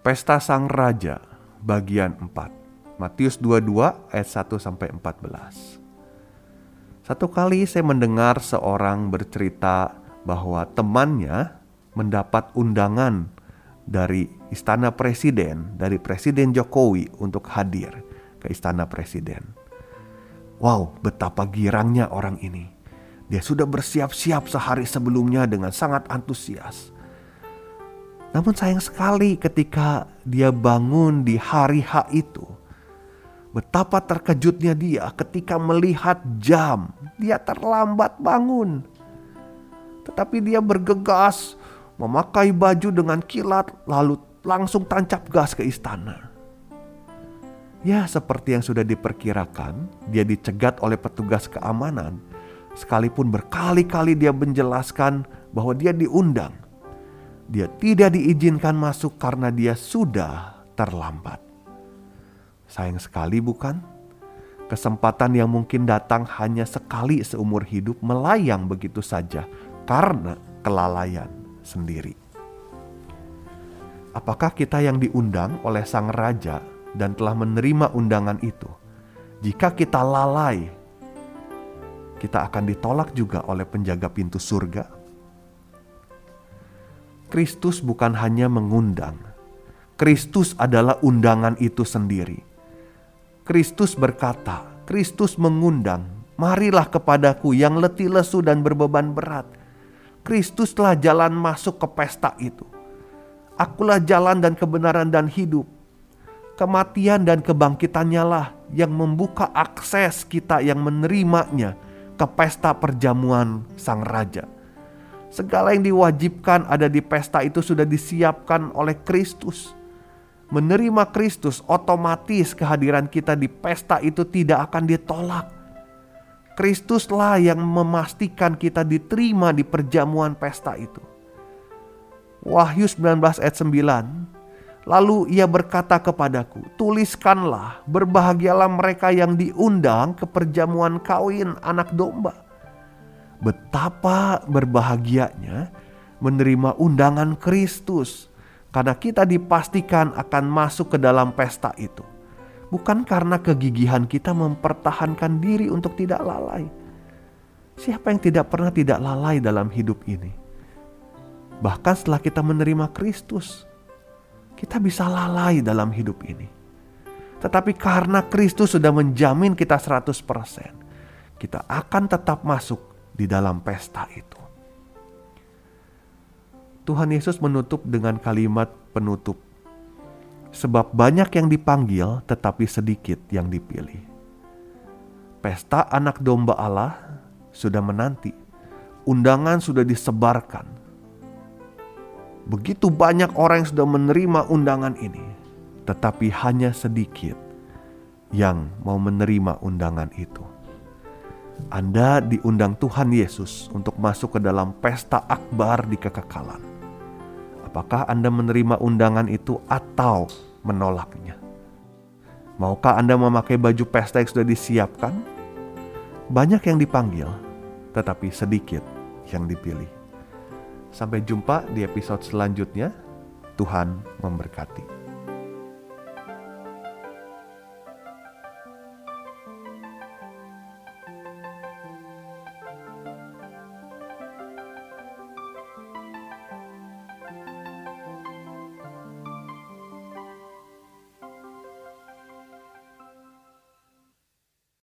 Pesta Sang Raja bagian 4. Matius 22 ayat 1 sampai 14. Satu kali saya mendengar seorang bercerita bahwa temannya mendapat undangan dari istana presiden, dari Presiden Jokowi untuk hadir ke istana presiden. Wow, betapa girangnya orang ini. Dia sudah bersiap-siap sehari sebelumnya dengan sangat antusias namun sayang sekali ketika dia bangun di hari H itu. Betapa terkejutnya dia ketika melihat jam. Dia terlambat bangun. Tetapi dia bergegas memakai baju dengan kilat lalu langsung tancap gas ke istana. Ya seperti yang sudah diperkirakan, dia dicegat oleh petugas keamanan. Sekalipun berkali-kali dia menjelaskan bahwa dia diundang dia tidak diizinkan masuk karena dia sudah terlambat. Sayang sekali, bukan? Kesempatan yang mungkin datang hanya sekali seumur hidup melayang begitu saja karena kelalaian sendiri. Apakah kita yang diundang oleh Sang Raja dan telah menerima undangan itu? Jika kita lalai, kita akan ditolak juga oleh penjaga pintu surga Kristus bukan hanya mengundang, Kristus adalah undangan itu sendiri. Kristus berkata, Kristus mengundang, marilah kepadaku yang letih lesu dan berbeban berat. Kristuslah jalan masuk ke pesta itu. Akulah jalan dan kebenaran dan hidup. Kematian dan kebangkitannya lah yang membuka akses kita yang menerimanya ke pesta perjamuan Sang Raja Segala yang diwajibkan ada di pesta itu sudah disiapkan oleh Kristus. Menerima Kristus otomatis kehadiran kita di pesta itu tidak akan ditolak. Kristuslah yang memastikan kita diterima di perjamuan pesta itu. Wahyu 19 ayat 9. Lalu ia berkata kepadaku, tuliskanlah berbahagialah mereka yang diundang ke perjamuan kawin anak domba betapa berbahagianya menerima undangan Kristus karena kita dipastikan akan masuk ke dalam pesta itu. Bukan karena kegigihan kita mempertahankan diri untuk tidak lalai. Siapa yang tidak pernah tidak lalai dalam hidup ini? Bahkan setelah kita menerima Kristus, kita bisa lalai dalam hidup ini. Tetapi karena Kristus sudah menjamin kita 100%, kita akan tetap masuk di dalam pesta itu. Tuhan Yesus menutup dengan kalimat penutup, "Sebab banyak yang dipanggil, tetapi sedikit yang dipilih." Pesta Anak Domba Allah sudah menanti, undangan sudah disebarkan. Begitu banyak orang yang sudah menerima undangan ini, tetapi hanya sedikit yang mau menerima undangan itu. Anda diundang Tuhan Yesus untuk masuk ke dalam pesta akbar di kekekalan. Apakah Anda menerima undangan itu atau menolaknya? Maukah Anda memakai baju pesta yang sudah disiapkan? Banyak yang dipanggil, tetapi sedikit yang dipilih. Sampai jumpa di episode selanjutnya. Tuhan memberkati.